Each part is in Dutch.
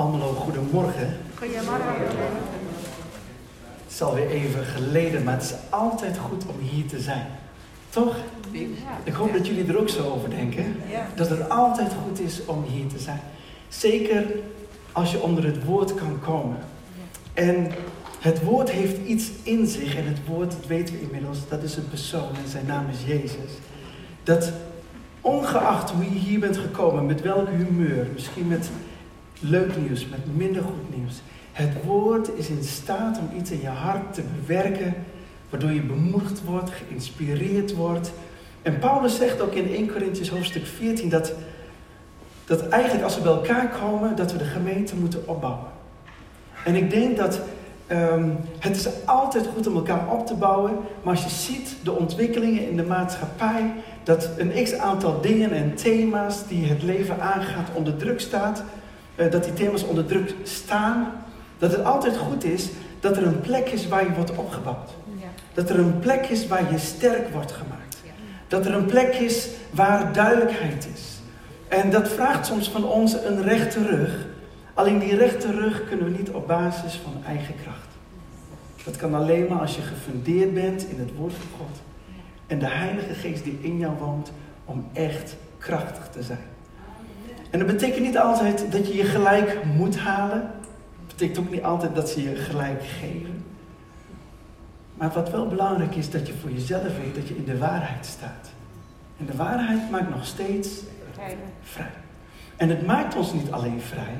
Almelo, goedemorgen. Goedemorgen. Het is alweer even geleden, maar het is altijd goed om hier te zijn. Toch? Ik hoop dat jullie er ook zo over denken. Ja. Dat het altijd goed is om hier te zijn. Zeker als je onder het woord kan komen. En het woord heeft iets in zich. En het woord, dat weten we inmiddels, dat is een persoon. En zijn naam is Jezus. Dat ongeacht hoe je hier bent gekomen, met welk humeur, misschien met leuk nieuws, met minder goed nieuws. Het woord is in staat om iets in je hart te bewerken, waardoor je bemoedigd wordt, geïnspireerd wordt. En Paulus zegt ook in 1 Corinthians hoofdstuk 14 dat, dat eigenlijk als we bij elkaar komen, dat we de gemeente moeten opbouwen. En ik denk dat ehm, het is altijd goed om elkaar op te bouwen, maar als je ziet de ontwikkelingen in de maatschappij, dat een x aantal dingen en thema's die het leven aangaat onder druk staat, dat die thema's onder druk staan, dat het altijd goed is dat er een plek is waar je wordt opgebouwd. Ja. Dat er een plek is waar je sterk wordt gemaakt. Ja. Dat er een plek is waar duidelijkheid is. En dat vraagt soms van ons een rechte rug. Alleen die rechte rug kunnen we niet op basis van eigen kracht. Dat kan alleen maar als je gefundeerd bent in het woord van God. En de Heilige Geest die in jou woont om echt krachtig te zijn. En dat betekent niet altijd dat je je gelijk moet halen. Dat betekent ook niet altijd dat ze je gelijk geven. Maar wat wel belangrijk is, dat je voor jezelf weet dat je in de waarheid staat. En de waarheid maakt nog steeds vrij. En het maakt ons niet alleen vrij,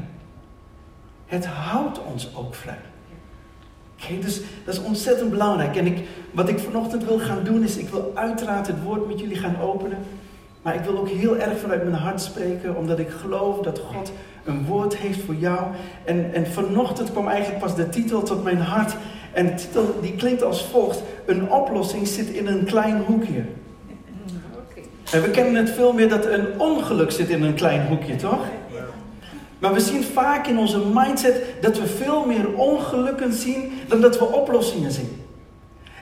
het houdt ons ook vrij. Oké, dus dat is ontzettend belangrijk. En ik, wat ik vanochtend wil gaan doen is, ik wil uiteraard het woord met jullie gaan openen. Maar ik wil ook heel erg vanuit mijn hart spreken, omdat ik geloof dat God een woord heeft voor jou. En, en vanochtend kwam eigenlijk pas de titel tot mijn hart. En de titel die klinkt als volgt. Een oplossing zit in een klein hoekje. En we kennen het veel meer dat een ongeluk zit in een klein hoekje, toch? Maar we zien vaak in onze mindset dat we veel meer ongelukken zien dan dat we oplossingen zien.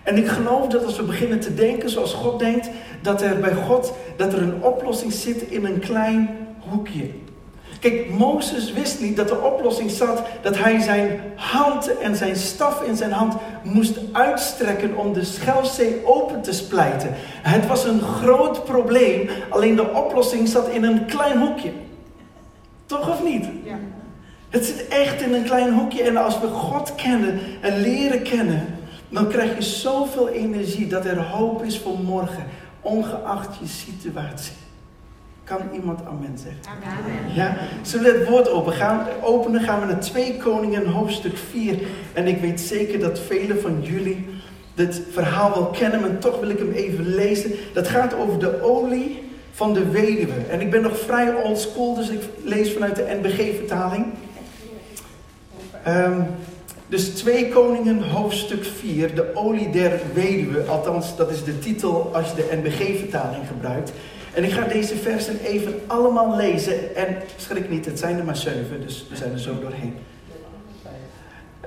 En ik geloof dat als we beginnen te denken zoals God denkt, dat er bij God dat er een oplossing zit in een klein hoekje. Kijk, Mozes wist niet dat de oplossing zat dat hij zijn hand en zijn staf in zijn hand moest uitstrekken om de Schelzee open te splijten. Het was een groot probleem, alleen de oplossing zat in een klein hoekje. Toch of niet? Ja. Het zit echt in een klein hoekje en als we God kennen en leren kennen, dan krijg je zoveel energie dat er hoop is voor morgen, ongeacht je situatie. Kan iemand amen zeggen? Amen. Ja, zullen we het woord open gaan, openen? Gaan we naar 2 Koningen hoofdstuk 4. En ik weet zeker dat velen van jullie dit verhaal wel kennen, maar toch wil ik hem even lezen. Dat gaat over de olie van de weduwe. En ik ben nog vrij old school, dus ik lees vanuit de NBG-vertaling. Ehm, dus 2 Koningen hoofdstuk 4, de olie der weduwe. Althans, dat is de titel als je de NBG-vertaling gebruikt. En ik ga deze versen even allemaal lezen. En schrik niet, het zijn er maar zeven, dus we zijn er zo doorheen.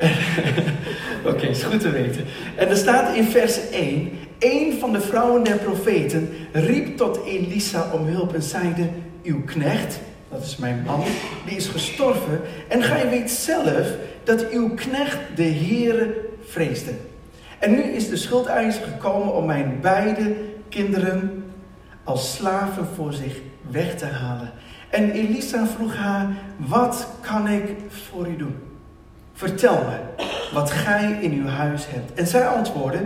Oké, is goed te weten. En er staat in vers 1: Een van de vrouwen der profeten riep tot Elisa om hulp en zeide: Uw knecht, dat is mijn man, die is gestorven. En gij weet zelf dat uw knecht de Heere vreesde. En nu is de schuldeiser gekomen om mijn beide kinderen als slaven voor zich weg te halen. En Elisa vroeg haar: Wat kan ik voor u doen? Vertel me wat gij in uw huis hebt. En zij antwoordde: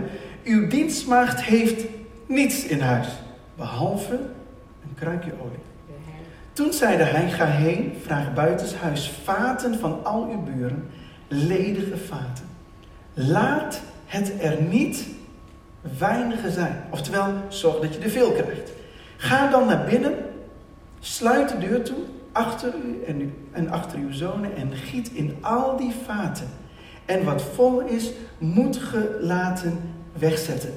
Uw dienstmaagd heeft niets in huis, behalve een kruikje olie. Toen zeide hij: Ga heen, vraag buitenshuis vaten van al uw buren, ledige vaten. Laat het er niet weinige zijn. Oftewel, zorg dat je er veel krijgt. Ga dan naar binnen, sluit de deur toe, achter u en, en achter uw zonen en giet in al die vaten. En wat vol is, moet ge laten wegzetten.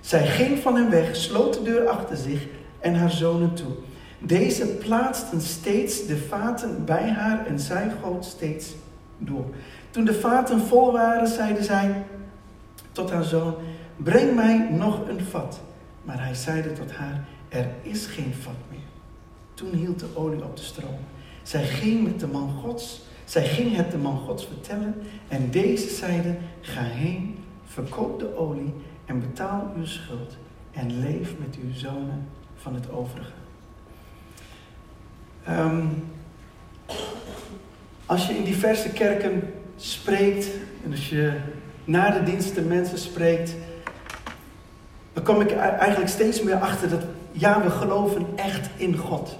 Zij ging van hem weg, sloot de deur achter zich en haar zonen toe. Deze plaatsten steeds de vaten bij haar en zij goot steeds door. Toen de vaten vol waren, zeide zij tot haar zoon: Breng mij nog een vat. Maar hij zeide tot haar: Er is geen vat meer. Toen hield de olie op te stromen. Zij ging met de man Gods Zij ging het de man Gods vertellen en deze zeide, ga heen, verkoop de olie en betaal uw schuld en leef met uw zonen van het overige. Ehm, als je in diverse kerken spreekt en als je na de diensten mensen spreekt, dan kom ik eigenlijk steeds meer achter dat ja, we geloven echt in God.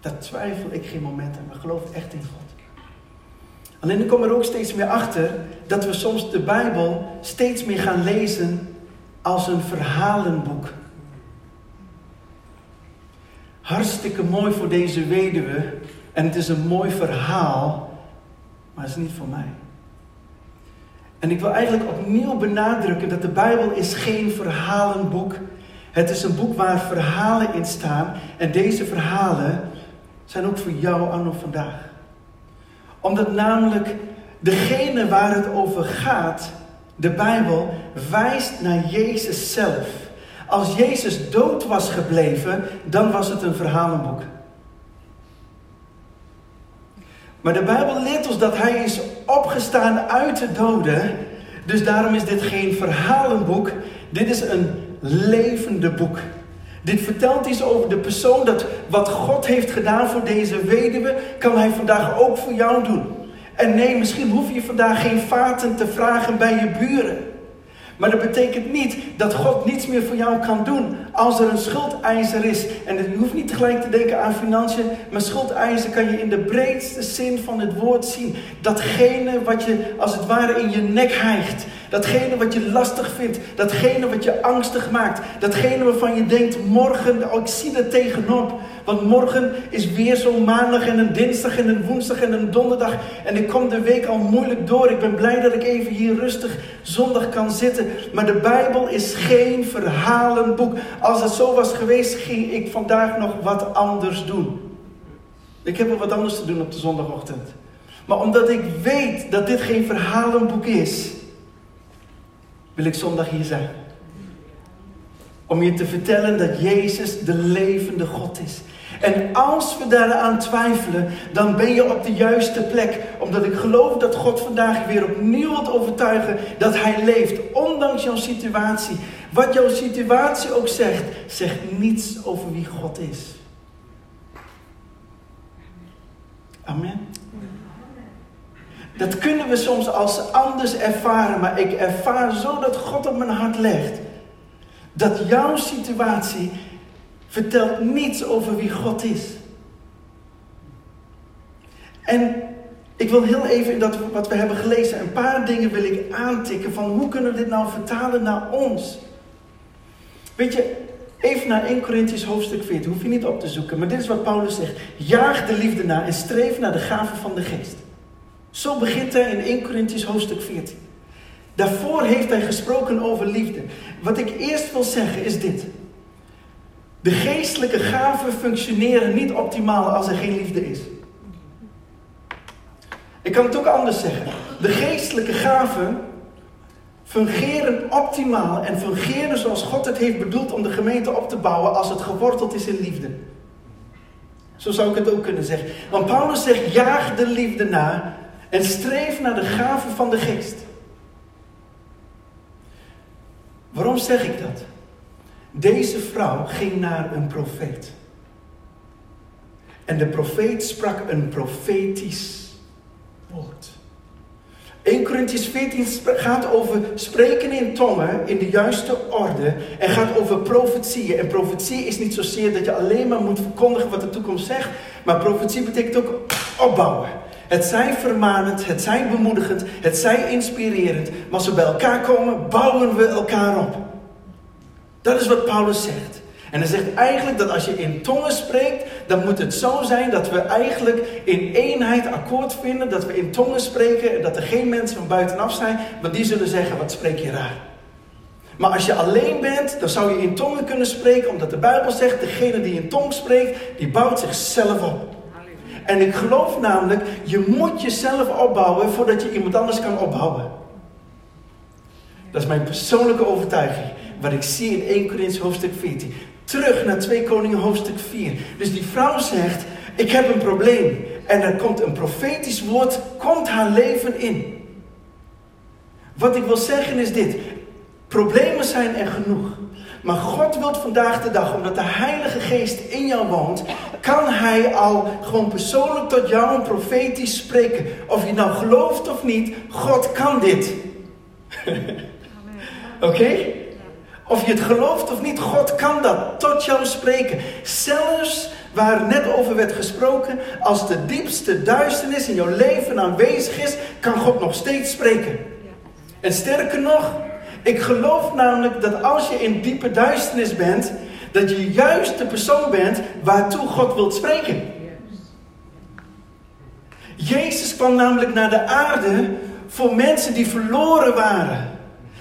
Daar twijfel ik geen moment aan. We geloven echt in God. Alleen ik kom er ook steeds meer achter dat we soms de Bijbel steeds meer gaan lezen als een verhalenboek. Hartstikke mooi voor deze weduwe en het is een mooi verhaal, maar het is niet voor mij. En ik wil eigenlijk opnieuw benadrukken dat de Bijbel is geen verhalenboek. Het is een boek waar verhalen in staan en deze verhalen zijn ook voor jou anno vandaag. Omdat namelijk degene waar het over gaat, de Bijbel, wijst naar Jezus zelf. Als Jezus dood was gebleven, dan was het een verhalenboek. Maar de Bijbel leert ons dat hij is opgestaan uit de doden. Dus daarom is dit geen verhalenboek. Dit is een levende boek. Dit vertelt iets over de persoon dat wat God heeft gedaan voor deze weduwe, kan hij vandaag ook voor jou doen. En nee, misschien hoef je vandaag geen vaten te vragen bij je buren. Maar dat betekent niet dat God niets meer voor jou kan doen als er een schuldeiser is. En je hoeft niet tegelijk te denken aan financiën, maar schuldeiser kan je in de breedste zin van het woord zien. Datgene wat je als het ware in je nek hijgt. Datgene wat je lastig vindt. Datgene wat je angstig maakt. Datgene waarvan je denkt, morgen, ik zie er tegenop. Want morgen is weer zo'n maandag en een dinsdag en een woensdag en een donderdag. En ik kom de week al moeilijk door. Ik ben blij dat ik even hier rustig zondag kan zitten. Maar de Bijbel is geen verhalenboek. Als het zo was geweest, ging ik vandaag nog wat anders doen. Ik heb wel wat anders te doen op de zondagochtend. Maar omdat ik weet dat dit geen verhalenboek is, wil ik zondag hier zijn. Om je te vertellen dat Jezus de levende God is. En als we daaraan twijfelen, dan ben je op de juiste plek. Omdat ik geloof dat God vandaag weer opnieuw wilt overtuigen dat Hij leeft, ondanks jouw situatie. Wat jouw situatie ook zegt, zegt niets over wie God is. Amen. Dat kunnen we soms als anders ervaren, maar ik ervaar zo dat God op mijn hart legt. Dat jouw situatie vertelt niets over wie God is. En ik wil heel even dat wat we hebben gelezen, een paar dingen wil ik aantikken van hoe kunnen we dit nou vertalen naar ons. Weet je, even naar 1 Corinthians hoofdstuk 14, hoef je niet op te zoeken, maar dit is wat Paulus zegt. Jaag de liefde na en streef naar de gave van de geest. Zo begint hij in 1 Corinthians hoofdstuk 14. Daarvoor heeft hij gesproken over liefde. Wat ik eerst wil zeggen is dit. De geestelijke gaven functioneren niet optimaal als er geen liefde is. Ik kan het ook anders zeggen. De geestelijke gaven fungeren optimaal en fungeren zoals God het heeft bedoeld om de gemeente op te bouwen als het geworteld is in liefde. Zo zou ik het ook kunnen zeggen. Want Paulus zegt: jaag de liefde na en streef naar de gaven van de geest. Waarom zeg ik dat? Deze vrouw ging naar een profeet. En de profeet sprak een profetisch woord. 1 Corinthians 14 gaat over spreken in tongen in de juiste orde en gaat over profetieën. En profetie is niet zozeer dat je alleen maar moet verkondigen wat de toekomst zegt, maar profetie betekent ook opbouwen. Het zij vermanend, het zij bemoedigend, het zij inspirerend, maar als we bij elkaar komen, bouwen we elkaar op. Dat is wat Paulus zegt. En hij zegt eigenlijk dat als je in tongen spreekt, dan moet het zo zijn dat we eigenlijk in eenheid akkoord vinden, dat we in tongen spreken en dat er geen mensen van buitenaf zijn, want die zullen zeggen, wat spreek je raar. Maar als je alleen bent, dan zou je in tongen kunnen spreken, omdat de Bijbel zegt, degene die in tong spreekt, die bouwt zichzelf op. En ik geloof namelijk, je moet jezelf opbouwen voordat je iemand anders kan opbouwen. Dat is mijn persoonlijke overtuiging. Wat ik zie in 1 Corinthians hoofdstuk 14. Terug naar 2 Koningen hoofdstuk 4. Dus die vrouw zegt, ik heb een probleem. en er komt een profetisch woord, komt haar leven in. Wat ik wil zeggen is dit. Problemen zijn er genoeg. Maar God wil vandaag de dag, omdat de Heilige Geest in jou woont, kan Hij al gewoon persoonlijk tot jou een profetisch spreken. Of je nou gelooft of niet, God kan dit. Oké? Of je het gelooft of niet, God kan dat tot jou spreken. Zelfs waar net over werd gesproken, als de diepste duisternis in jouw leven aanwezig is, kan God nog steeds spreken. En sterker nog, ik geloof namelijk dat als je in diepe duisternis bent, dat je juist de persoon bent waartoe God wilt spreken. Jezus kwam namelijk naar de aarde voor mensen die verloren waren.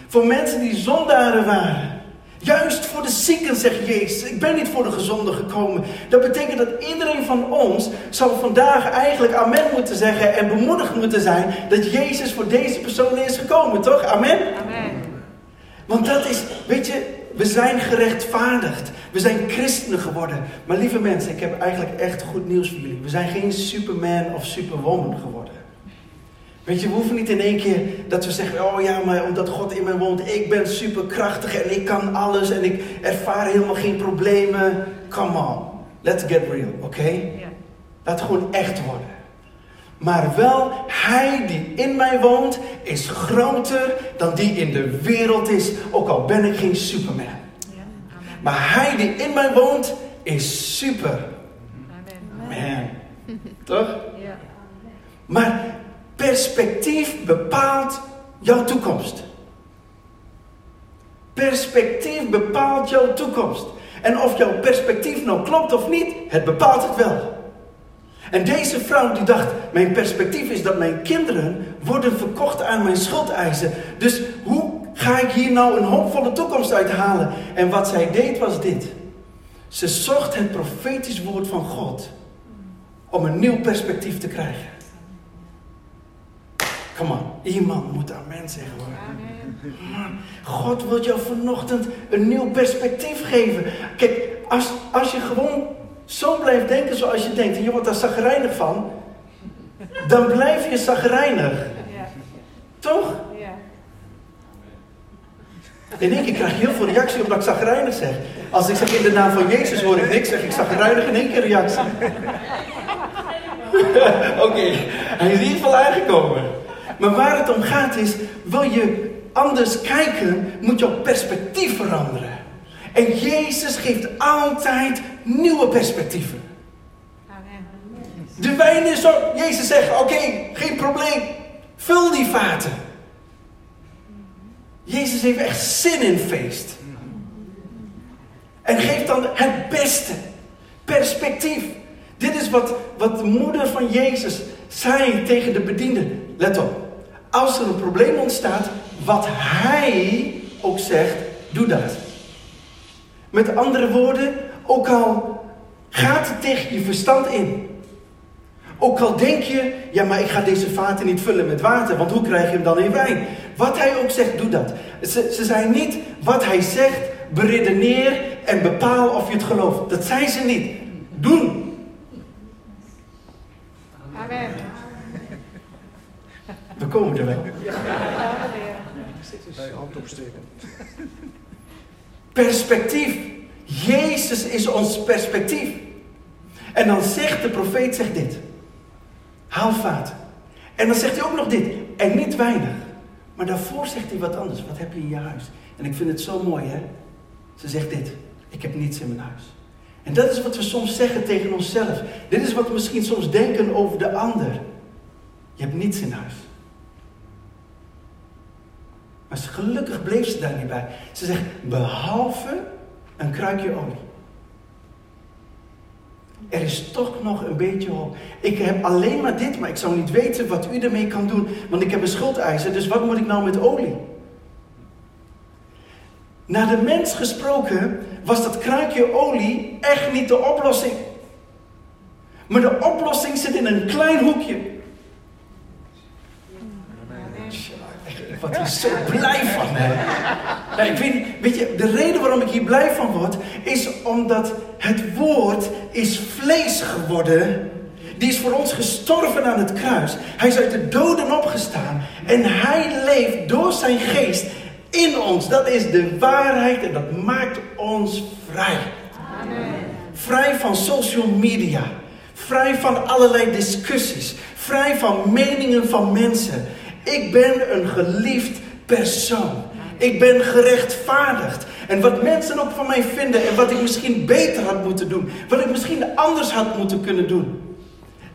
Voor mensen die zondaren waren. Juist voor de zieken, zegt Jezus. Ik ben niet voor de gezonden gekomen. Dat betekent dat iedereen van ons zou vandaag eigenlijk amen moeten zeggen en bemoedigd moeten zijn dat Jezus voor deze persoon is gekomen, toch? Amen? Amen. Want dat is, weet je, we zijn gerechtvaardigd. We zijn christenen geworden. Maar lieve mensen, ik heb eigenlijk echt goed nieuws voor jullie. We zijn geen superman of superwoman geworden. Weet je, we hoeven niet in één keer dat we zeggen: Oh ja, maar omdat God in mij woont, ik ben superkrachtig en ik kan alles en ik ervaar helemaal geen problemen. Come on, let's get real, oké? Ja. Laat gewoon echt worden. Maar wel, hij die in mij woont, is groter dan die in de wereld is, ook al ben ik geen superman. Ja. Maar hij die in mij woont, is super. Amen. Man. Toch? Ja. Maar perspectief bepaalt jouw toekomst. Perspectief bepaalt jouw toekomst. En of jouw perspectief nou klopt of niet, het bepaalt het wel. En deze vrouw die dacht, mijn perspectief is dat mijn kinderen worden verkocht aan mijn schuldeisen. Dus hoe ga ik hier nou een hoopvolle toekomst uithalen? En wat zij deed was dit. Ze zocht het profetisch woord van God om een nieuw perspectief te krijgen. Come on, iemand moet amen zeggen hoor. Man, God wil jou vanochtend een nieuw perspectief geven. Kijk, als, als je gewoon zo blijft denken zoals je denkt, en je wordt daar zagrijnig van, dan blijf je zagrijnig. Ja. Toch? Ja. In één keer krijg je heel veel reactie omdat ik zagrijnig zeg. Als ik zeg in de naam van Jezus hoor ik niks, zeg ik zagrijnig in één keer reactie. Oké, hij is in ieder geval aangekomen. Maar waar het om gaat is, wil je anders kijken, moet jouw perspectief veranderen. En Jezus geeft altijd nieuwe perspectieven. Amen. De wijn is op. Jezus zegt, oké, geen probleem. Vul die vaten. Jezus heeft echt zin in feest. En geeft dan het beste. Perspectief. Dit is wat, wat de moeder van Jezus zei tegen de bedienden. Let op. Als er een probleem ontstaat, wat hij ook zegt, doe dat. Met andere woorden, ook al gaat het tegen je verstand in. Ook al denk je, ja maar ik ga deze vaten niet vullen met water, want hoe krijg je hem dan in wijn? Wat hij ook zegt, doe dat. Ze, ze zei niet, wat hij zegt, beredeneer en bepaal of je het gelooft. Dat zei ze niet. Doen. Amen. We komen er wel. Bij hand opsteken. Perspectief. Jezus is ons perspectief. En dan zegt de profeet zegt dit. Haal vaten. En dan zegt hij ook nog dit. En niet weinig. Maar daarvoor zegt hij wat anders. Wat heb je in je huis? En ik vind het zo mooi hè. Ze zegt dit. Ik heb niets in mijn huis. En dat is wat we soms zeggen tegen onszelf. Dit is wat we misschien soms denken over de ander. Je hebt niets in huis. Maar gelukkig bleef ze daar niet bij. Ze zegt, behalve een kruikje olie. Er is toch nog een beetje hoop. Ik heb alleen maar dit, maar ik zou niet weten wat u ermee kan doen. Want ik heb een schuldeiser, dus wat moet ik nou met olie? Naar de mens gesproken was dat kruikje olie echt niet de oplossing. Maar de oplossing zit in een klein hoekje. Word hier zo blij van. Hè? Ja, ik weet, weet je, de reden waarom ik hier blij van word, is omdat het woord is vlees geworden. Die is voor ons gestorven aan het kruis. Hij is uit de doden opgestaan. En hij leeft door zijn geest in ons. Dat is de waarheid en dat maakt ons vrij. Vrij van social media. Vrij van allerlei discussies. Vrij van meningen van mensen. Ik ben een geliefd persoon. Ik ben gerechtvaardigd. En wat mensen ook van mij vinden en wat ik misschien beter had moeten doen. Wat ik misschien anders had moeten kunnen doen.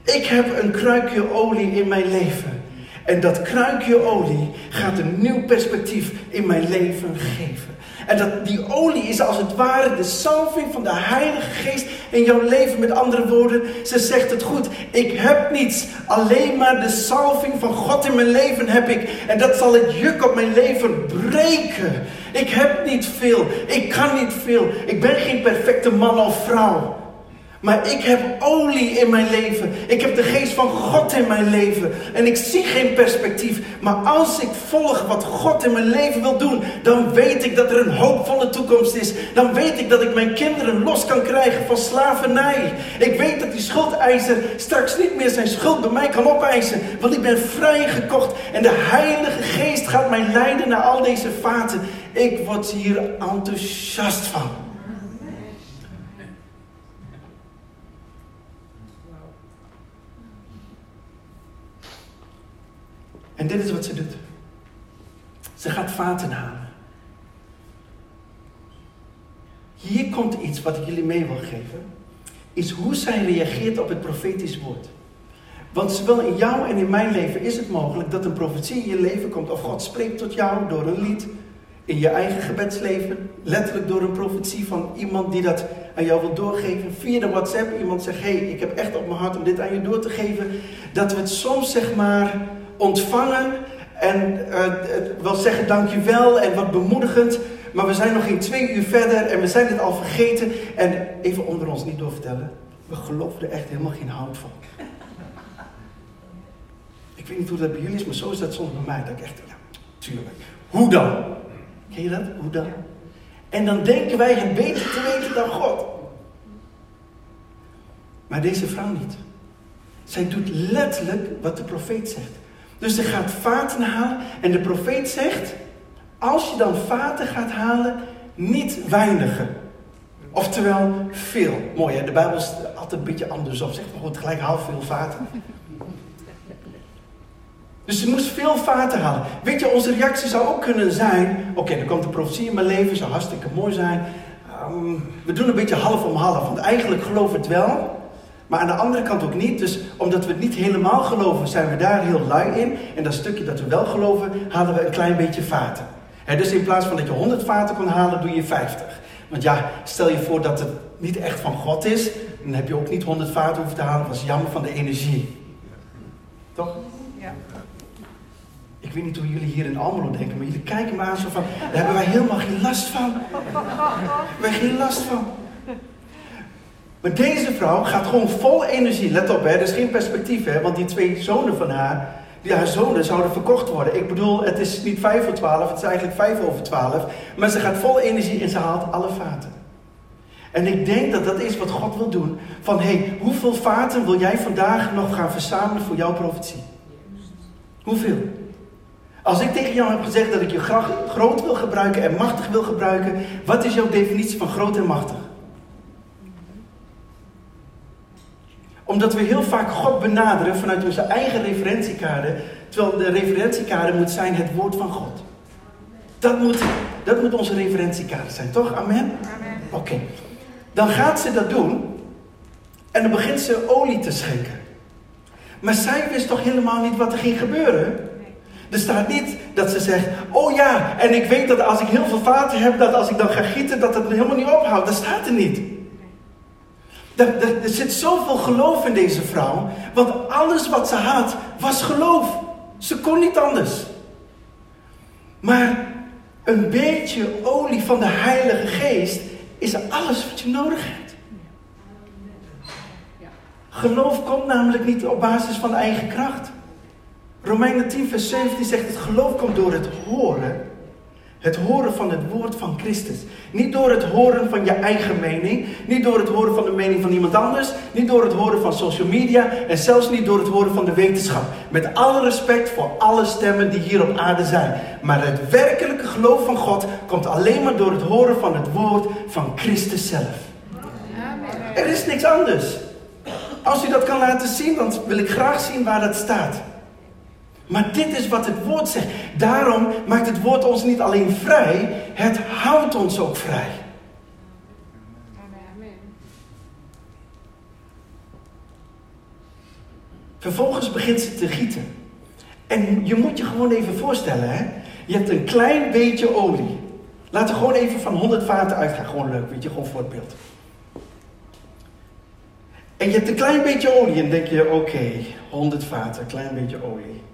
Ik heb een kruikje olie in mijn leven. En dat kruikje olie gaat een nieuw perspectief in mijn leven geven. En dat, die olie is als het ware de salving van de Heilige Geest in jouw leven. Met andere woorden, ze zegt het goed. Ik heb niets, alleen maar de salving van God in mijn leven heb ik. En dat zal het juk op mijn leven breken. Ik heb niet veel, ik kan niet veel. Ik ben geen perfecte man of vrouw. Maar ik heb olie in mijn leven. Ik heb de geest van God in mijn leven. En ik zie geen perspectief. Maar als ik volg wat God in mijn leven wil doen, dan weet ik dat er een hoopvolle toekomst is. Dan weet ik dat ik mijn kinderen los kan krijgen van slavernij. Ik weet dat die schuldeiser straks niet meer zijn schuld bij mij kan opeisen. Want ik ben vrijgekocht. En de Heilige Geest gaat mij leiden naar al deze vaten. Ik word hier enthousiast van. En dit is wat ze doet. Ze gaat vaten halen. Hier komt iets wat ik jullie mee wil geven. Is hoe zij reageert op het profetisch woord. Want zowel in jou en in mijn leven is het mogelijk dat een profetie in je leven komt. Of God spreekt tot jou door een lied. In je eigen gebedsleven. Letterlijk door een profetie van iemand die dat aan jou wil doorgeven. Via de WhatsApp. Iemand zegt, hé, hey, ik heb echt op mijn hart om dit aan je door te geven. Dat we het soms zeg maar ontvangen en uh, wel zeggen dankjewel en wat bemoedigend. Maar we zijn nog geen twee uur verder en we zijn het al vergeten. En even onder ons niet doorvertellen. We geloven er echt helemaal geen hout van. Ik weet niet hoe dat bij jullie is, maar zo is dat soms bij mij. Dat ik echt, ja, tuurlijk. Hoe dan? Ken je dat? Hoe dan? En dan denken wij het beter te weten dan God. Maar deze vrouw niet. Zij doet letterlijk wat de profeet zegt. Dus ze gaat vaten halen en de profeet zegt, als je dan vaten gaat halen, niet weinigen. Oftewel veel. Mooi hè, de Bijbel is altijd een beetje andersom. Zegt maar goed, gelijk haal veel vaten. Dus ze moest veel vaten halen. Weet je, onze reactie zou ook kunnen zijn: oké, okay, er komt een profetie in mijn leven, zou hartstikke mooi zijn. Um, we doen een beetje half om half, want eigenlijk geloof het wel. Maar aan de andere kant ook niet. Dus omdat we het niet helemaal geloven, zijn we daar heel lui in. En dat stukje dat we wel geloven, halen we een klein beetje vaten. dus in plaats van dat je 100 vaten kon halen, doe je 50. Want ja, stel je voor dat het niet echt van God is, dan heb je ook niet 100 vaten hoeven te halen. Dat is jammer van de energie. Toch? Ja. Ik weet niet hoe jullie hier in Almelo denken, maar jullie kijken me aan zo van, daar hebben wij helemaal geen last van. Daar hebben wij geen last van. Maar deze vrouw gaat gewoon vol energie. Let op, hè, er is geen perspectief, hè, want die twee zonen van haar, die haar zonen zouden verkocht worden. Ik bedoel, het is niet vijf voor twaalf, het is eigenlijk vijf over twaalf. Maar ze gaat vol energie en ze haalt alle vaten. En ik denk dat dat is wat God wil doen. Van, hé, hey, hoeveel vaten wil jij vandaag nog gaan verzamelen voor jouw profetie? Hoeveel? Als ik tegen jou heb gezegd dat ik je groot wil gebruiken en machtig wil gebruiken, wat is jouw definitie van groot en machtig? Omdat we heel vaak God benaderen vanuit onze eigen referentiekader, terwijl de referentiekader moet zijn het woord van God. Dat moet, dat moet onze referentiekader zijn, toch? Amen? Amen. Oké. Dan gaat ze dat doen en dan begint ze olie te schenken. Maar zij wist toch helemaal niet wat er ging gebeuren? Er staat niet dat ze zegt, oh ja, en ik weet dat als ik heel veel vaten heb, dat als ik dan ga gieten, dat het helemaal niet ophoudt. Dat staat er niet. Er, er, zit zoveel geloof in deze vrouw. Want alles wat ze had was geloof. Ze kon niet anders. Maar een beetje olie van de Heilige Geest is alles wat je nodig hebt. Geloof komt namelijk niet op basis van eigen kracht. Romeinen 10, vers 17 zegt: Het geloof komt door het horen. Het horen van het woord van Christus. Niet door het horen van je eigen mening. Niet door het horen van de mening van iemand anders. Niet door het horen van social media. En zelfs niet door het horen van de wetenschap. Met alle respect voor alle stemmen die hier op aarde zijn. Maar het werkelijke geloof van God komt alleen maar door het horen van het woord van Christus zelf. Amen. Er is niks anders. Als u dat kan laten zien, dan wil ik graag zien waar dat staat. Maar dit is wat het woord zegt. Daarom maakt het woord ons niet alleen vrij, het houdt ons ook vrij. Amen. Vervolgens begint ze te gieten. En je moet je gewoon even voorstellen, hè? Je hebt een klein beetje olie. Laten we gewoon even van 100 vaten uitgaan. Gewoon leuk, weet je, gewoon voor het beeld. En je hebt een klein beetje olie en denk je, oké, 100 vaten, klein beetje olie.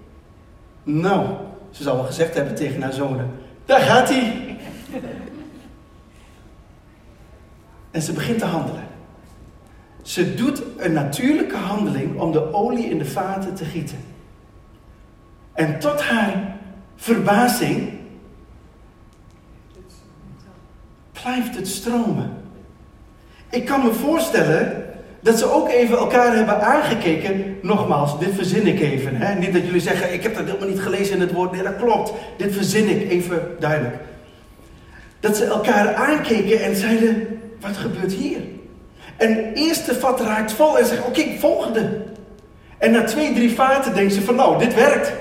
Nou, ze zal wel gezegd hebben tegen haar zonen, daar gaat hij. En ze begint te handelen. Ze doet een natuurlijke handeling om de olie in de vaten te gieten. En tot haar verbazing blijft het stromen. Ik kan me voorstellen dat ze ook even elkaar hebben aangekeken. Nogmaals, dit verzin ik even. Hè? Niet dat jullie zeggen, ik heb dat helemaal niet gelezen in het woord. Nee, dat klopt. Dit verzin ik even duidelijk. Dat ze elkaar aankeken en zeiden, wat gebeurt hier? En eerste vat raakt vol en zegt, oké, volgende. En na twee, drie vaten denkt ze van, nou, dit werkt.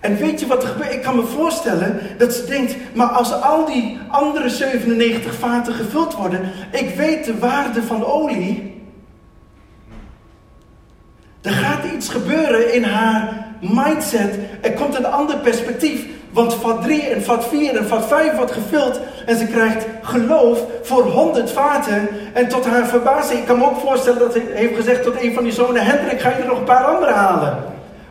En weet je wat er gebeurt? Ik kan me voorstellen dat ze denkt, maar als al die andere 97 vaten gevuld worden, ik weet de waarde van olie. Er gaat iets gebeuren in haar mindset. Er komt een ander perspectief. Want vat 3 en vat 4 en vat 5 wordt gevuld. En ze krijgt geloof voor 100 vaten. En tot haar verbazing, ik kan me ook voorstellen dat hij heeft gezegd tot een van die zonen: Hendrik, ga je er nog een paar andere halen?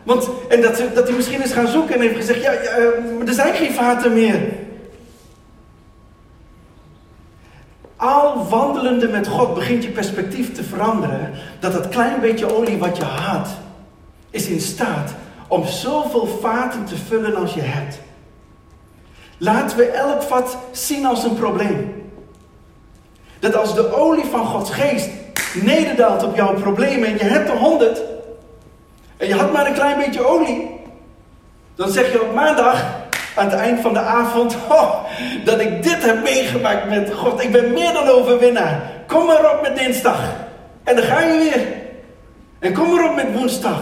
Want, en dat, dat hij misschien is gaan zoeken en heeft gezegd: Ja, eh, er zijn geen vaten meer. Al wandelende met God begint je perspectief te veranderen. Dat dat klein beetje olie wat je had, is in staat om zoveel vaten te vullen als je hebt. Laten we elk vat zien als een probleem. Dat als de olie van Gods geest nederdaalt op jouw problemen en je hebt er honderd en je had maar een klein beetje olie, dan zeg je op maandag aan het eind van de avond, oh, dat ik dit heb meegemaakt met God. Ik ben meer dan overwinnaar. Kom maar op met dinsdag. En dan ga je weer. En kom maar op met woensdag.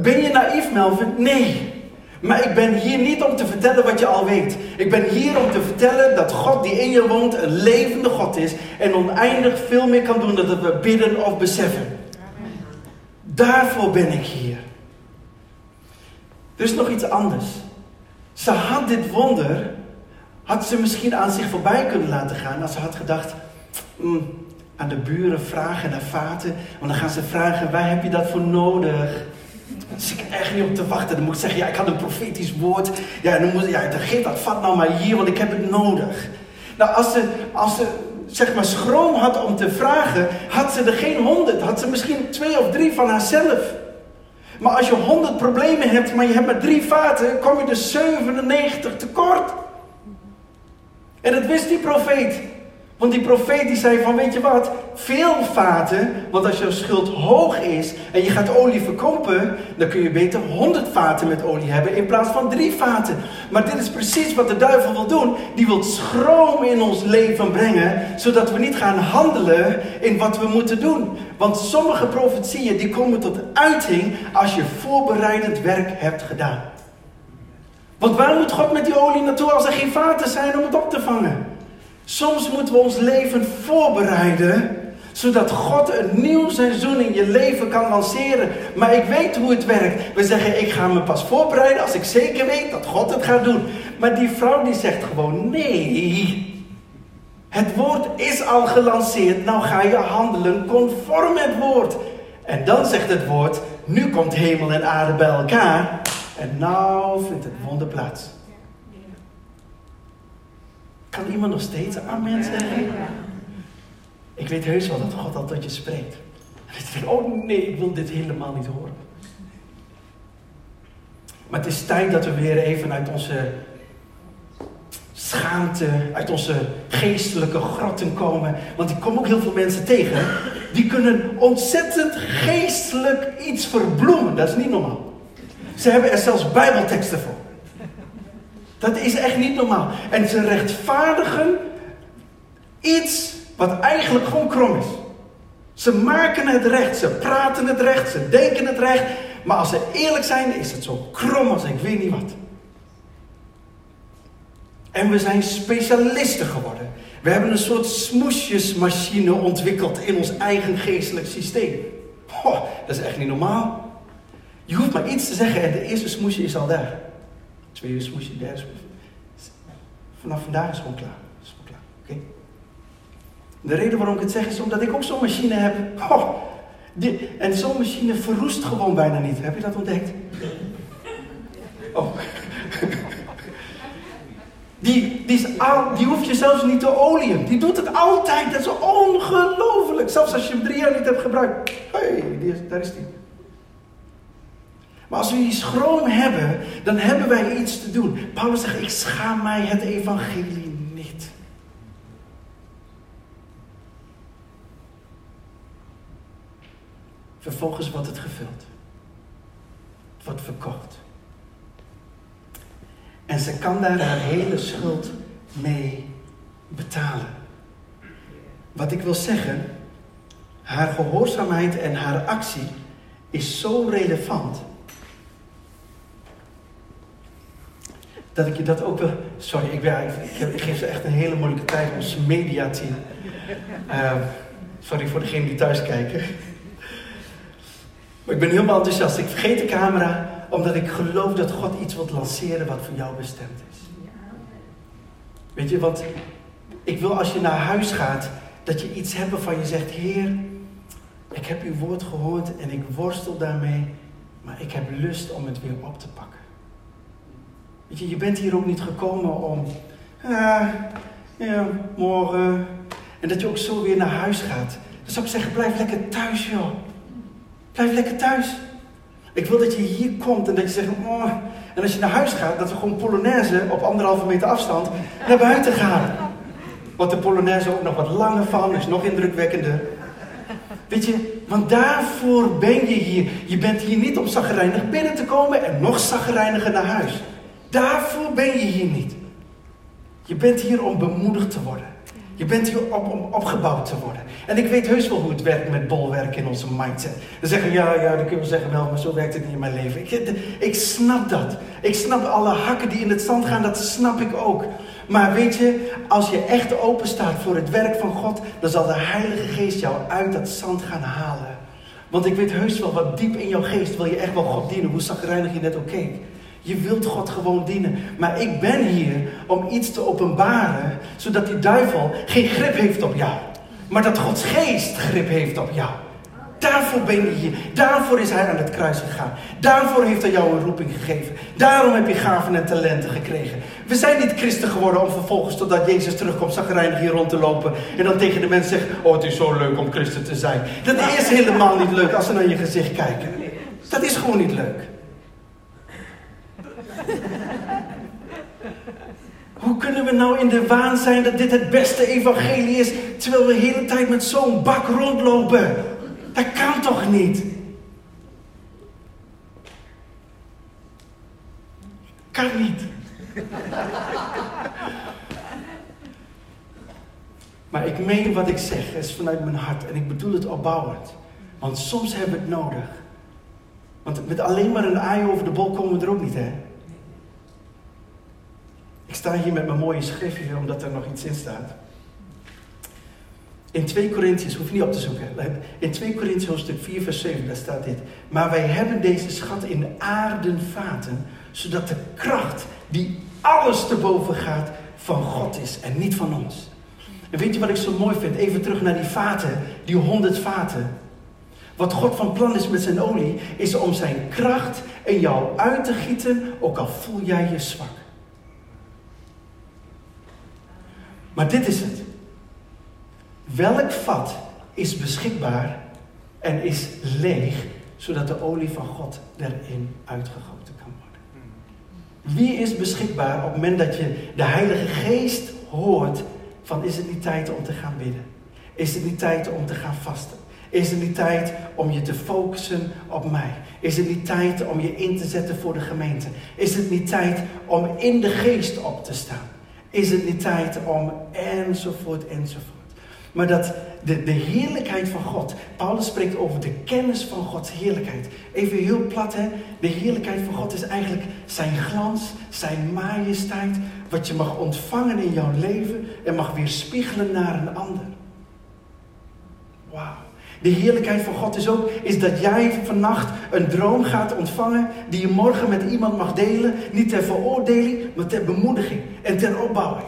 Ben je naïef, Melvin? Nee. Maar ik ben hier niet om te vertellen wat je al weet. Ik ben hier om te vertellen dat God die in je woont een levende God is. En oneindig veel meer kan doen dan we bidden of beseffen. Daarvoor ben ik hier. Er is nog iets anders. Ze had dit wonder, had ze misschien aan zich voorbij kunnen laten gaan als ze had gedacht, "Hmm, aan de buren vragen naar vaten, want dan gaan ze vragen, waar heb je dat voor nodig? Zit ik echt niet op te wachten. Dan moet ik zeggen, ja, ik had een profetisch woord. Ja, dan, moet, ja, dan geef dat vat nou maar hier, want ik heb het nodig. Nou, als ze, als ze zeg maar schroom had om te vragen, had ze er geen honderd. Had ze misschien twee of drie van haarzelf. Maar als je honderd problemen hebt, maar je hebt maar drie vaten, kom je dus 97 tekort. En dat wist die profeet. Want die profeet die zei van, weet je wat, veel vaten, want als je schuld hoog is en je gaat olie verkopen, dan kun je beter 100 vaten met olie hebben in plaats van drie vaten. Maar dit is precies wat de duivel wil doen. Die wil schroom in ons leven brengen, zodat we niet gaan handelen in wat we moeten doen. Want sommige profetieën die komen tot uiting als je voorbereidend werk hebt gedaan. Want waar moet God met die olie naartoe als er geen vaten zijn om het op te vangen? Soms moeten we ons leven voorbereiden, zodat God een nieuw seizoen in je leven kan lanceren. Maar ik weet hoe het werkt. We zeggen, ik ga me pas voorbereiden als ik zeker weet dat God het gaat doen. Maar die vrouw die zegt gewoon, nee. Het woord is al gelanceerd, nou ga je handelen conform het woord. En dan zegt het woord, nu komt hemel en aarde bij elkaar. En nou vindt het wonder plaats. Kan iemand nog steeds amen zeggen? Ik weet heus wel dat God al je spreekt. En denkt, oh nee, ik wil dit helemaal niet horen. Maar het is tijd dat we weer even uit onze schaamte, uit onze geestelijke grotten komen. Want ik kom ook heel veel mensen tegen. Die kunnen ontzettend geestelijk iets verbloemen. Dat is niet normaal. Ze hebben er zelfs bijbelteksten voor. Dat is echt niet normaal. En ze rechtvaardigen iets wat eigenlijk gewoon krom is. Ze maken het recht, ze praten het recht, ze denken het recht. Maar als ze eerlijk zijn, is het zo krom als ik weet niet wat. En we zijn specialisten geworden. We hebben een soort smoesjesmachine ontwikkeld in ons eigen geestelijk systeem. Dat is echt niet normaal. Je hoeft maar iets te zeggen en de eerste smoesje is al daar. Tweede smoesje, derde smoesje. Vanaf vandaag is het gewoon klaar. Is klaar. Oké? De reden waarom ik het zeg is omdat ik ook zo'n machine heb. Oh, die, en zo'n machine verroest gewoon bijna niet. Heb je dat ontdekt? Oh. Die, die, is al, die hoef je zelfs niet te olieën. Die doet het altijd. Dat is ongelooflijk. Zelfs als je hem drie jaar niet hebt gebruikt. Hé, hey, daar is die. Maar als we die schroom hebben, dan hebben wij iets te doen. Paulus zegt, ik schaam mij het evangelie niet. Vervolgens wordt het gevuld. Het wordt verkocht. En ze kan daar haar hele schuld mee betalen. Wat ik wil zeggen, haar gehoorzaamheid en haar actie is zo relevant. Dat ik je dat ook wil. Sorry, ik, ben, ik, ik geef ze echt een hele moeilijke tijd, ons mediateam. Uh, sorry voor degenen die thuis kijken. Maar ik ben helemaal enthousiast. Ik vergeet de camera omdat ik geloof dat God iets wilt lanceren wat voor jou bestemd is. Weet je, want ik wil als je naar huis gaat, dat je iets hebt waarvan je zegt, Heer, ik heb uw woord gehoord en ik worstel daarmee, maar ik heb lust om het weer op te pakken. Weet je, je bent hier ook niet gekomen om, ah, ja, morgen, en dat je ook zo weer naar huis gaat. Dan zou ik zeggen, blijf lekker thuis joh. Blijf lekker thuis. Ik wil dat je hier komt en dat je zegt, oh. en als je naar huis gaat, dat we gewoon Polonaise op anderhalve meter afstand naar buiten gaan. Want de Polonaise ook nog wat langer van, is nog indrukwekkender. Weet je, want daarvoor ben je hier. Je bent hier niet om zaggerijnig binnen te komen en nog zaggerijniger naar huis. Daarvoor ben je hier niet. Je bent hier om bemoedigd te worden. Je bent hier op, om opgebouwd te worden. En ik weet heus wel hoe het werkt met bolwerk in onze mindset. Dan zeggen ja, ja, dan kunnen we zeggen wel, maar zo werkt het niet in mijn leven. Ik, ik snap dat. Ik snap alle hakken die in het zand gaan, dat snap ik ook. Maar weet je, als je echt open staat voor het werk van God, dan zal de Heilige Geest jou uit dat zand gaan halen. Want ik weet heus wel, wat diep in jouw geest wil je echt wel God dienen, hoe zagrijnig je net ook keek. Je wilt God gewoon dienen. Maar ik ben hier om iets te openbaren, zodat die duivel geen grip heeft op jou. Maar dat Gods geest grip heeft op jou. Daarvoor ben je hier. Daarvoor is hij aan het kruis gegaan. Daarvoor heeft hij jou een roeping gegeven. Daarom heb je gaven en talenten gekregen. We zijn niet christen geworden om vervolgens totdat Jezus terugkomt zagrijnig hier rond te lopen. En dan tegen de mensen zeggen, oh het is zo leuk om christen te zijn. Dat is helemaal niet leuk als ze naar je gezicht kijken. Dat is gewoon niet leuk. Hoe kunnen we nou in de waan zijn dat dit het beste evangelie is, terwijl we de hele tijd met zo'n bak rondlopen? Dat kan toch niet? Kan niet. Maar ik meen wat ik zeg, is vanuit mijn hart en ik bedoel het opbouwend. Want soms hebben we het nodig. Want met alleen maar een aai over de bol komen we er ook niet, hè? Ik sta hier met mijn mooie schriftje, omdat er nog iets in staat. In 2 Corinthians, hoef je niet op te zoeken. In 2 Corinthians hoofdstuk 4 vers 7, daar staat dit. Maar wij hebben deze schat in aarden vaten, zodat de kracht die alles te boven gaat van God is en niet van ons. En weet je wat ik zo mooi vind? Even terug naar die vaten, die honderd vaten. Wat God van plan is met zijn olie, is om zijn kracht in jou uit te gieten, ook al voel jij je zwak. Maar dit is het. Welk vat is beschikbaar en is leeg, zodat de olie van God erin uitgegoten kan worden? Wie is beschikbaar op het moment dat je de Heilige Geest hoort van is het niet tijd om te gaan bidden? Is het niet tijd om te gaan vasten? Is het niet tijd om je te focussen op mij? Is het niet tijd om je in te zetten voor de gemeente? Is het niet tijd om in de geest op te staan? Is het niet tijd om enzovoort enzovoort? Maar dat de, de heerlijkheid van God. Paulus spreekt over de kennis van Gods heerlijkheid. Even heel plat hè. De heerlijkheid van God is eigenlijk zijn glans, zijn majesteit. Wat je mag ontvangen in jouw leven en mag weer spiegelen naar een ander. Wauw. De heerlijkheid van God is ook is dat jij vannacht een droom gaat ontvangen die je morgen met iemand mag delen. Niet ter veroordeling, maar ter bemoediging en ter opbouwing.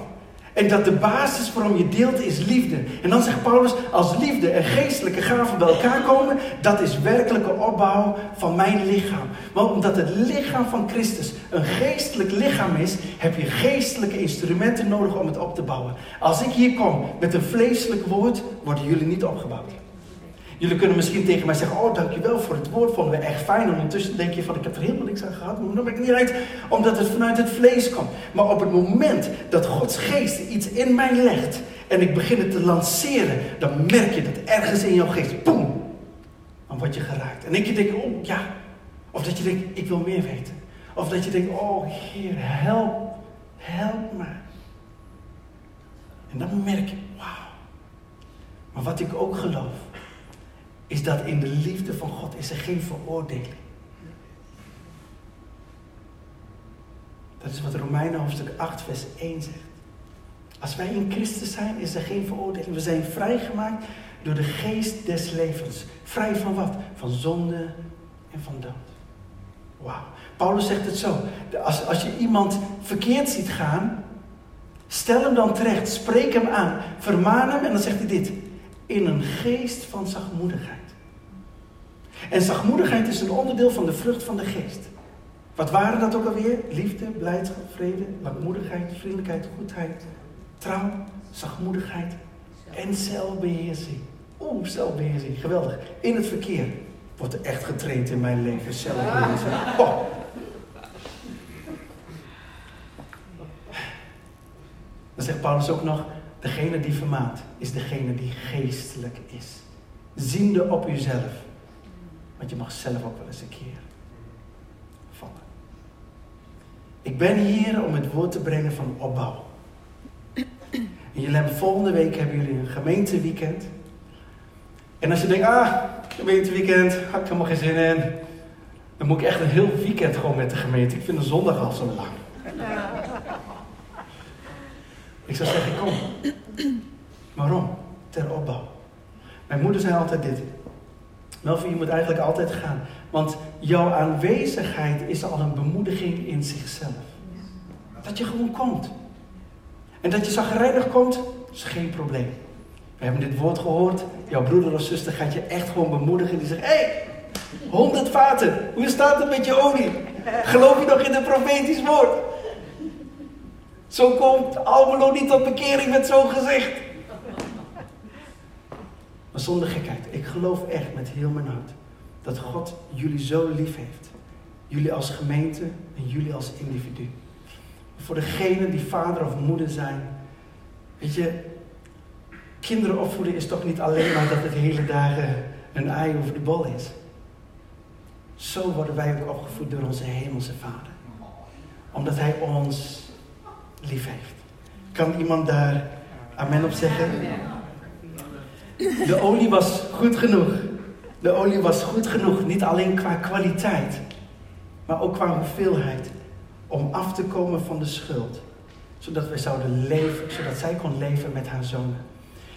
En dat de basis waarom je deelt is liefde. En dan zegt Paulus, als liefde en geestelijke gaven bij elkaar komen, dat is werkelijke opbouw van mijn lichaam. Want omdat het lichaam van Christus een geestelijk lichaam is, heb je geestelijke instrumenten nodig om het op te bouwen. Als ik hier kom met een vleeselijk woord, worden jullie niet opgebouwd. Jullie kunnen misschien tegen mij zeggen, oh dankjewel voor het woord, vonden we echt fijn. Ondertussen denk je van, ik heb er helemaal niks aan gehad, maar dan ben ik niet uit, omdat het vanuit het vlees komt. Maar op het moment dat Gods geest iets in mij legt en ik begin het te lanceren, dan merk je dat ergens in jouw geest, boem, dan word je geraakt. En ik denk, oh ja, of dat je denkt, ik wil meer weten. Of dat je denkt, oh Heer, help, help me. En dan merk je, wauw. Maar wat ik ook geloof, is dat in de liefde van God is er geen veroordeling. Dat is wat Romeinen hoofdstuk 8 vers 1 zegt. Als wij in Christus zijn, is er geen veroordeling. We zijn vrijgemaakt door de geest des levens. Vrij van wat? Van zonde en van dood. Wauw. Paulus zegt het zo. Als, als je iemand verkeerd ziet gaan, stel hem dan terecht. Spreek hem aan. Vermaan hem en dan zegt hij dit. In een geest van zachtmoedigheid. En zachtmoedigheid is een onderdeel van de vrucht van de geest. Wat waren dat ook alweer? Liefde, blijdschap, vrede, langmoedigheid, vriendelijkheid, goedheid, trouw, zachtmoedigheid en zelfbeheersing. Oeh, zelfbeheersing, geweldig. In het verkeer wordt er echt getraind in mijn leven, zelfbeheersing. Oh. Dan zegt Paulus ook nog, degene die vermaakt is degene die geestelijk is. Ziende op uzelf want je mag zelf ook wel eens een keer vallen. Ik ben hier om het woord te brengen van opbouw. En jullie volgende week hebben jullie een gemeenteweekend. En als je denkt, ah, gemeenteweekend, heb ik helemaal geen zin in. Dan moet ik echt een heel weekend gewoon met de gemeente. Ik vind een zondag al zo lang. Ik zou zeggen, kom. Waarom? Ter opbouw. Mijn moeder zei altijd dit. Melvin, je moet eigenlijk altijd gaan. Want jouw aanwezigheid is al een bemoediging in zichzelf. Dat je gewoon komt. En dat je zagrijnig komt, is geen probleem. We hebben dit woord gehoord. Jouw broeder of zuster gaat je echt gewoon bemoedigen. Die zegt, hé, hey, 100 vaten, hoe staat het met je olie? Geloof je nog in het profetisch woord? Zo komt Almelo niet tot bekering met zo'n gezicht. Maar zonder gekheid. Ik geloof echt met heel mijn hart dat God jullie zo lief heeft. Jullie als gemeente en jullie als individu. Voor degenen die vader of moeder zijn. Weet je, kinderen opvoeden is toch niet alleen maar dat het hele dagen een ei over de bol is. Zo worden wij ook opgevoed door onze hemelse vader. Omdat hij ons lief heeft. Kan iemand daar amen op zeggen? De olie was goed genoeg. De olie was goed genoeg, niet alleen qua kwaliteit, maar ook qua hoeveelheid, om af te komen van de schuld. Zodat wij zouden leven, zodat zij kon leven met haar zonen.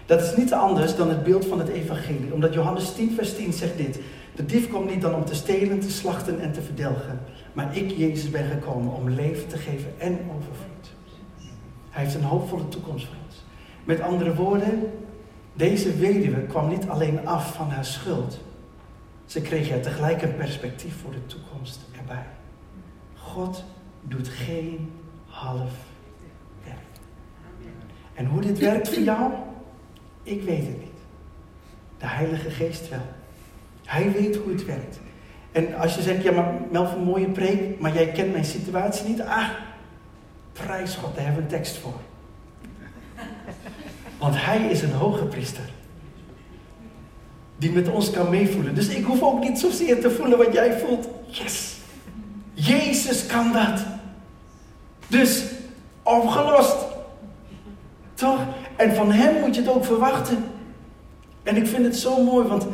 Dat is niet anders dan het beeld van het evangelie. Omdat Johannes 10 vers 10 zegt dit. De dief komt niet dan om te stelen, te slachten en te verdelgen. Maar ik, Jezus, ben gekomen om leven te geven en overvloed. Hij heeft een hoopvolle toekomst voor ons. Met andere woorden, deze weduwe kwam niet alleen af van haar schuld. Ze kreeg er tegelijk een perspectief voor de toekomst erbij. God doet geen half werk. En hoe dit werkt voor jou, ik weet het niet. De Heilige Geest wel. Hij weet hoe het werkt. En als je zegt, ja maar Melvin, mooie preek, maar jij kent mijn situatie niet. Ah, prijs God, daar hebben we een tekst voor. Want hij is een hoge priester. Die met ons kan meevoelen. Dus ik hoef ook niet zozeer te voelen wat jij voelt. Yes! Jezus kan dat. Dus opgelost. Toch? En van hem moet je het ook verwachten. En ik vind het zo mooi, want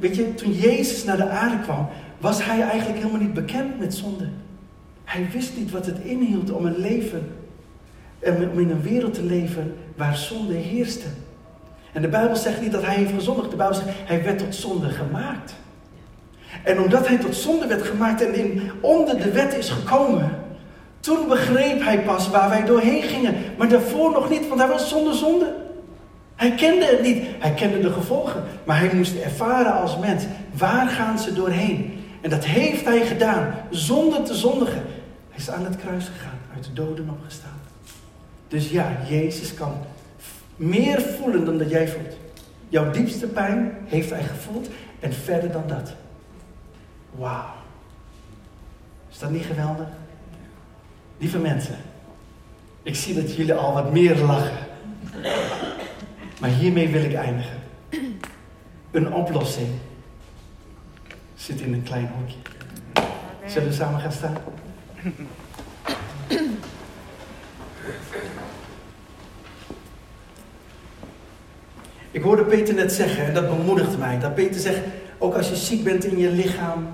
weet je, toen Jezus naar de aarde kwam, was hij eigenlijk helemaal niet bekend met zonde. Hij wist niet wat het inhield om een leven, om in een wereld te leven waar zonde heerste. En de Bijbel zegt niet dat hij heeft gezondigd. De Bijbel zegt, hij werd tot zonde gemaakt. En omdat hij tot zonde werd gemaakt en in, onder de wet is gekomen, toen begreep hij pas waar wij doorheen gingen. Maar daarvoor nog niet, want hij was zonder zonde. Hij kende het niet. Hij kende de gevolgen. Maar hij moest ervaren als mens. Waar gaan ze doorheen? En dat heeft hij gedaan. Zonder te zondigen. Is aan het kruis gegaan. Uit de doden opgestaan. Dus ja, Jezus kan meer voelen dan dat jij voelt. Jouw diepste pijn heeft hij gevoeld. En verder dan dat. Wauw. Is dat niet geweldig? Lieve mensen. Ik zie dat jullie al wat meer lachen. Maar hiermee wil ik eindigen. Een oplossing zit in een klein hoekje. Zullen we samen gaan staan? Ik hoorde Peter net zeggen, en dat bemoedigt mij, dat Peter zegt, ook als je ziek bent in je lichaam,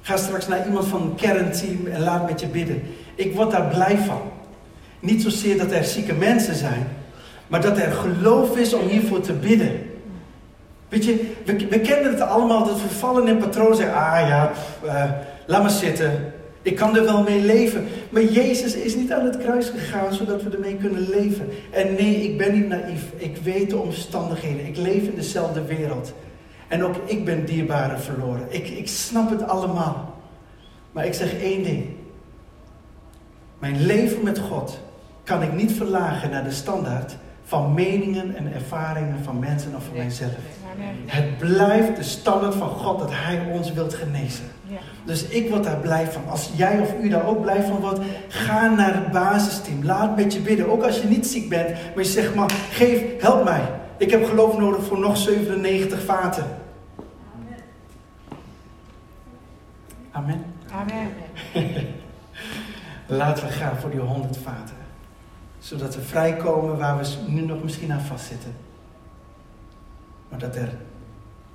ga straks naar iemand van een kernteam en laat met je bidden. Ik word daar blij van. Niet zozeer dat er zieke mensen zijn, maar dat er geloof is om hiervoor te bidden. Weet je, we, kennen het allemaal, dat we vallen in patroon zeggen, ah ja, uh, laat maar zitten. Ik kan er wel mee leven. Maar Jezus is niet aan het kruis gegaan zodat we ermee kunnen leven. En nee, ik ben niet naïef. Ik weet de omstandigheden. Ik leef in dezelfde wereld. En ook ik ben dierbaren verloren. Ik, ik snap het allemaal. Maar ik zeg één ding. Mijn leven met God kan ik niet verlagen naar de standaard van meningen en ervaringen van mensen of van mijzelf. Het blijft de standaard van God dat Hij ons wilt genezen. Dus ik word daar blij van. Als jij of u daar ook blij van wordt, ga naar het basisteam. Laat met je bidden. Ook als je niet ziek bent, maar je zegt maar, geef, help mij. Ik heb geloof nodig voor nog 97 vaten. Amen. Amen. Laten we gaan voor die 100 vaten. Zodat we vrijkomen waar we nu nog misschien aan vastzitten. Maar dat er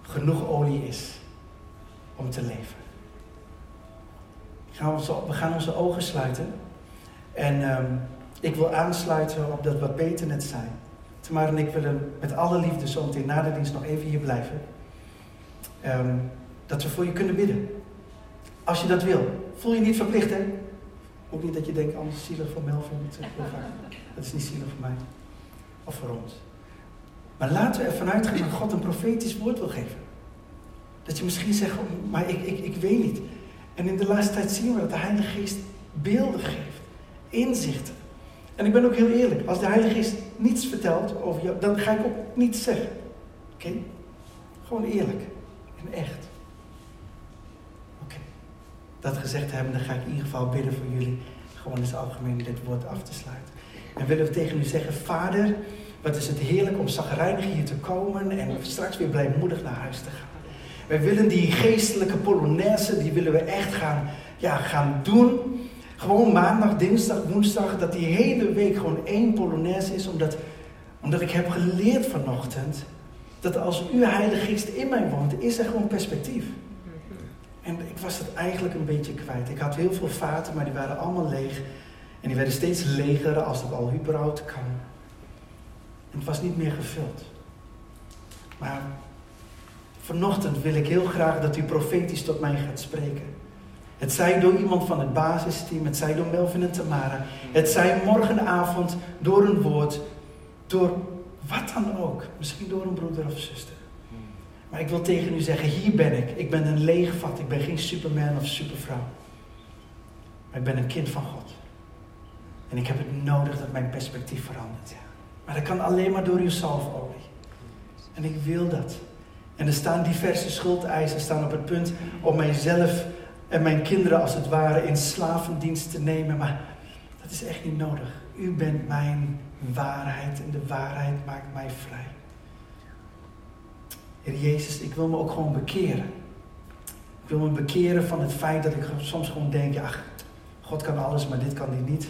genoeg olie is om te leven. We, gaan onze ogen sluiten. En um, ik wil aansluiten op dat wat Peter net zei. Tamar en ik willen met alle liefde zo meteen na de dienst nog even hier blijven. Um, dat we voor je kunnen bidden. Als je dat wil. Voel je niet verplicht, hè? Ook niet dat je denkt, anders zielig voor Melvin. Dat is niet zielig voor mij. Of voor ons. Maar laten we ervan uitgaan dat God een profetisch woord wil geven. Dat je misschien zegt, oh, maar ik, ik, ik weet niet. En in de laatste tijd zien we dat de Heilige Geest beelden geeft. Inzichten. En ik ben ook heel eerlijk. Als de Heilige Geest niets vertelt over jou, dan ga ik ook niets zeggen. Oké? Gewoon eerlijk. En echt. Oké. Dat gezegd hebben, dan ga ik in ieder geval bidden voor jullie. Gewoon het algemeen dit woord af te sluiten. En willen we tegen u zeggen, Vader, wat is het heerlijk om zagrijnig hier te komen en straks weer blijmoedig naar huis te gaan. Wij willen die geestelijke polonaise, die willen we echt gaan, ja, gaan doen. Gewoon maandag, dinsdag, woensdag, dat die hele week gewoon één polonaise is. Omdat, omdat ik heb geleerd vanochtend dat als uw Heilige Geest in mij woont, is er gewoon perspectief. En ik was het eigenlijk een beetje kwijt. Ik had heel veel vaten, maar die waren allemaal leeg. En die werden steeds leger als het al überhaupt kan. En het was niet meer gevuld. Maar vanochtend wil ik heel graag dat u profetisch tot mij gaat spreken. Het zij door iemand van het basisteam, het zij door Melvin en Tamara. Het zij morgenavond door een woord, door wat dan ook. Misschien door een broeder of zuster. Maar ik wil tegen u zeggen, hier ben ik. Ik ben een leeg vat. Ik ben geen superman of supervrouw. Maar ik ben een kind van God. En ik heb het nodig dat mijn perspectief verandert. Maar dat kan alleen maar door uw zalfolie. En ik wil dat. En er staan diverse schuldeisen staan op het punt om mijzelf en mijn kinderen als het ware in slavendienst te nemen. Maar dat is echt niet nodig. U bent mijn waarheid en de waarheid maakt mij vrij. Heer Jezus, ik wil me ook gewoon bekeren. Ik wil me bekeren van het feit dat ik soms gewoon denk, ach, God kan alles, maar dit kan hij niet.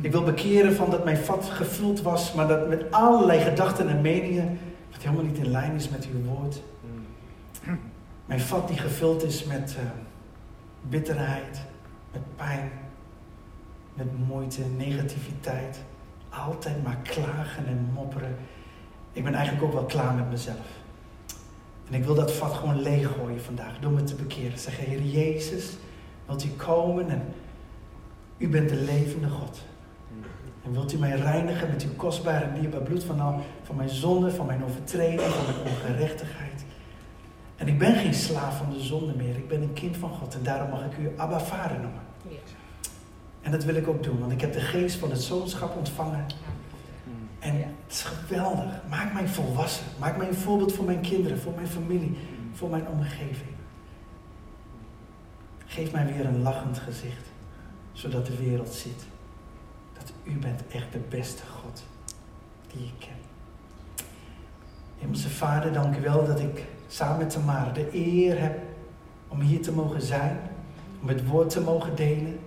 Ik wil bekeren van dat mijn vat gevuld was, maar dat met allerlei gedachten en meningen, helemaal niet in lijn is met uw woord. Mijn vat die gevuld is met uh, bitterheid, met pijn, met moeite, negativiteit. Altijd maar klagen en mopperen. Ik ben eigenlijk ook wel klaar met mezelf. En ik wil dat vat gewoon leeggooien vandaag door me te bekeren. Zeggen, Heer Jezus, wilt u komen en u bent de levende God. En wilt u mij reinigen met uw kostbare en dierbaar bloed van, al, van mijn zonde, van mijn overtreding, van mijn ongerechtigheid. En ik ben geen slaaf van de zonde meer. Ik ben een kind van God. En daarom mag ik u Abba Vader noemen. En dat wil ik ook doen, want ik heb de geest van het zoonschap ontvangen. En het is geweldig. Maak mij volwassen. Maak mij een voorbeeld voor mijn kinderen, voor mijn familie, voor mijn omgeving. Geef mij weer een lachend gezicht, zodat de wereld ziet u bent echt de beste God die ik ken. Hemelse Vader, dank u wel dat ik samen met Tamara de eer heb om hier te mogen zijn, om het woord te mogen delen.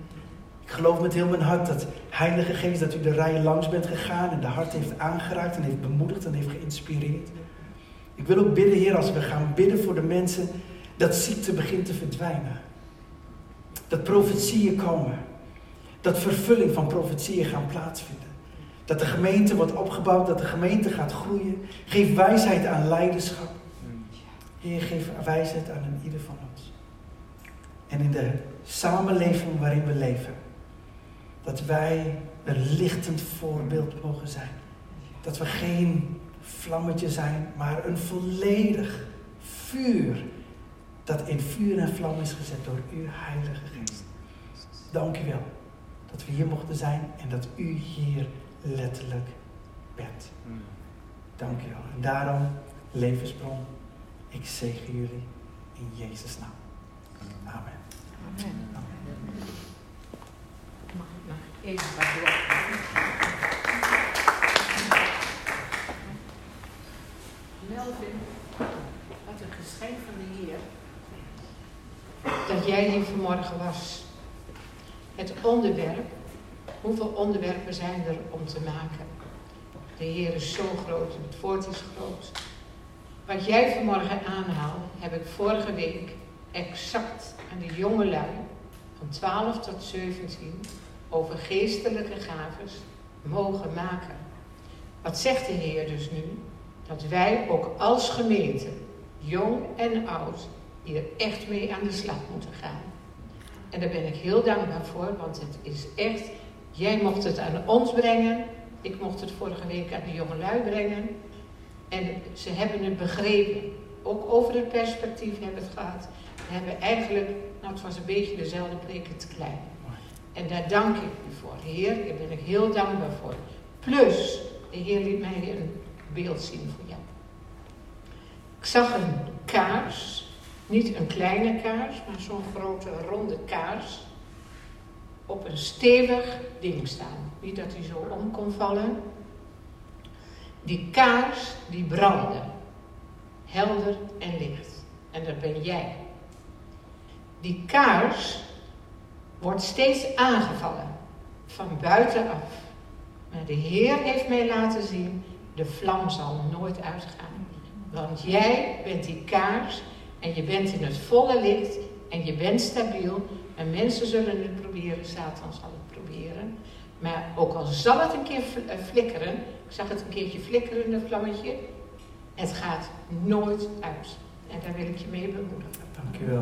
Ik geloof met heel mijn hart dat Heilige Geest, dat u de rijen langs bent gegaan en de hart heeft aangeraakt en heeft bemoedigd en heeft geïnspireerd. Ik wil ook bidden, Heer, als we gaan bidden voor de mensen, dat ziekte begint te verdwijnen. Dat profetieën komen. Dat vervulling van profetieën gaan plaatsvinden. Dat de gemeente wordt opgebouwd, dat de gemeente gaat groeien. Geef wijsheid aan leiderschap. Heer, geef wijsheid aan een ieder van ons. En in de samenleving waarin we leven, dat wij een lichtend voorbeeld mogen zijn. Dat we geen vlammetje zijn, maar een volledig vuur. Dat in vuur en vlam is gezet door uw Heilige Geest. Dank u wel dat we hier mochten zijn en dat u hier letterlijk bent. Dank u wel. En daarom, levensbron, ik zegen jullie in Jezus' naam. Amen. Amen. Amen. Mag ik nog even wat? Melvin, wat een geschenk van de Heer. Dat jij hier vanmorgen was. Het onderwerp, hoeveel onderwerpen zijn er om te maken? De Heer is zo groot en het woord is groot. Wat jij vanmorgen aanhaalt, heb ik vorige week exact aan de jonge lui van 12 tot 17 over geestelijke gaves mogen maken. Wat zegt de Heer dus nu? Dat wij ook als gemeente, jong en oud, hier echt mee aan de slag moeten gaan. En daar ben ik heel dankbaar voor, want het is echt, jij mocht het aan ons brengen, ik mocht het vorige week aan de jonge lui brengen. En ze hebben het begrepen. Ook over het perspectief hebben het gehad. We hebben eigenlijk, nou het was een beetje dezelfde preek, te klein. En daar dank ik u voor. Heer, daar ben ik heel dankbaar voor. Plus, de Heer liet mij een beeld zien voor jou. Ik zag een kaars, niet een kleine kaars, maar zo'n grote ronde kaars, op een stevig ding staan. Niet dat hij zo om kon vallen. Die kaars, die brandde. Helder en licht. En dat ben jij. Die kaars wordt steeds aangevallen. Van buitenaf. Maar de Heer heeft mij laten zien, de vlam zal nooit uitgaan. Want jij bent die kaars en je bent in het volle licht en je bent stabiel. En mensen zullen het proberen, Satan zal het proberen. Maar ook al zal het een keer flikkeren, ik zag het een keertje flikkeren, dat vlammetje, het gaat nooit uit. En daar wil ik je mee bemoedigen. Dank u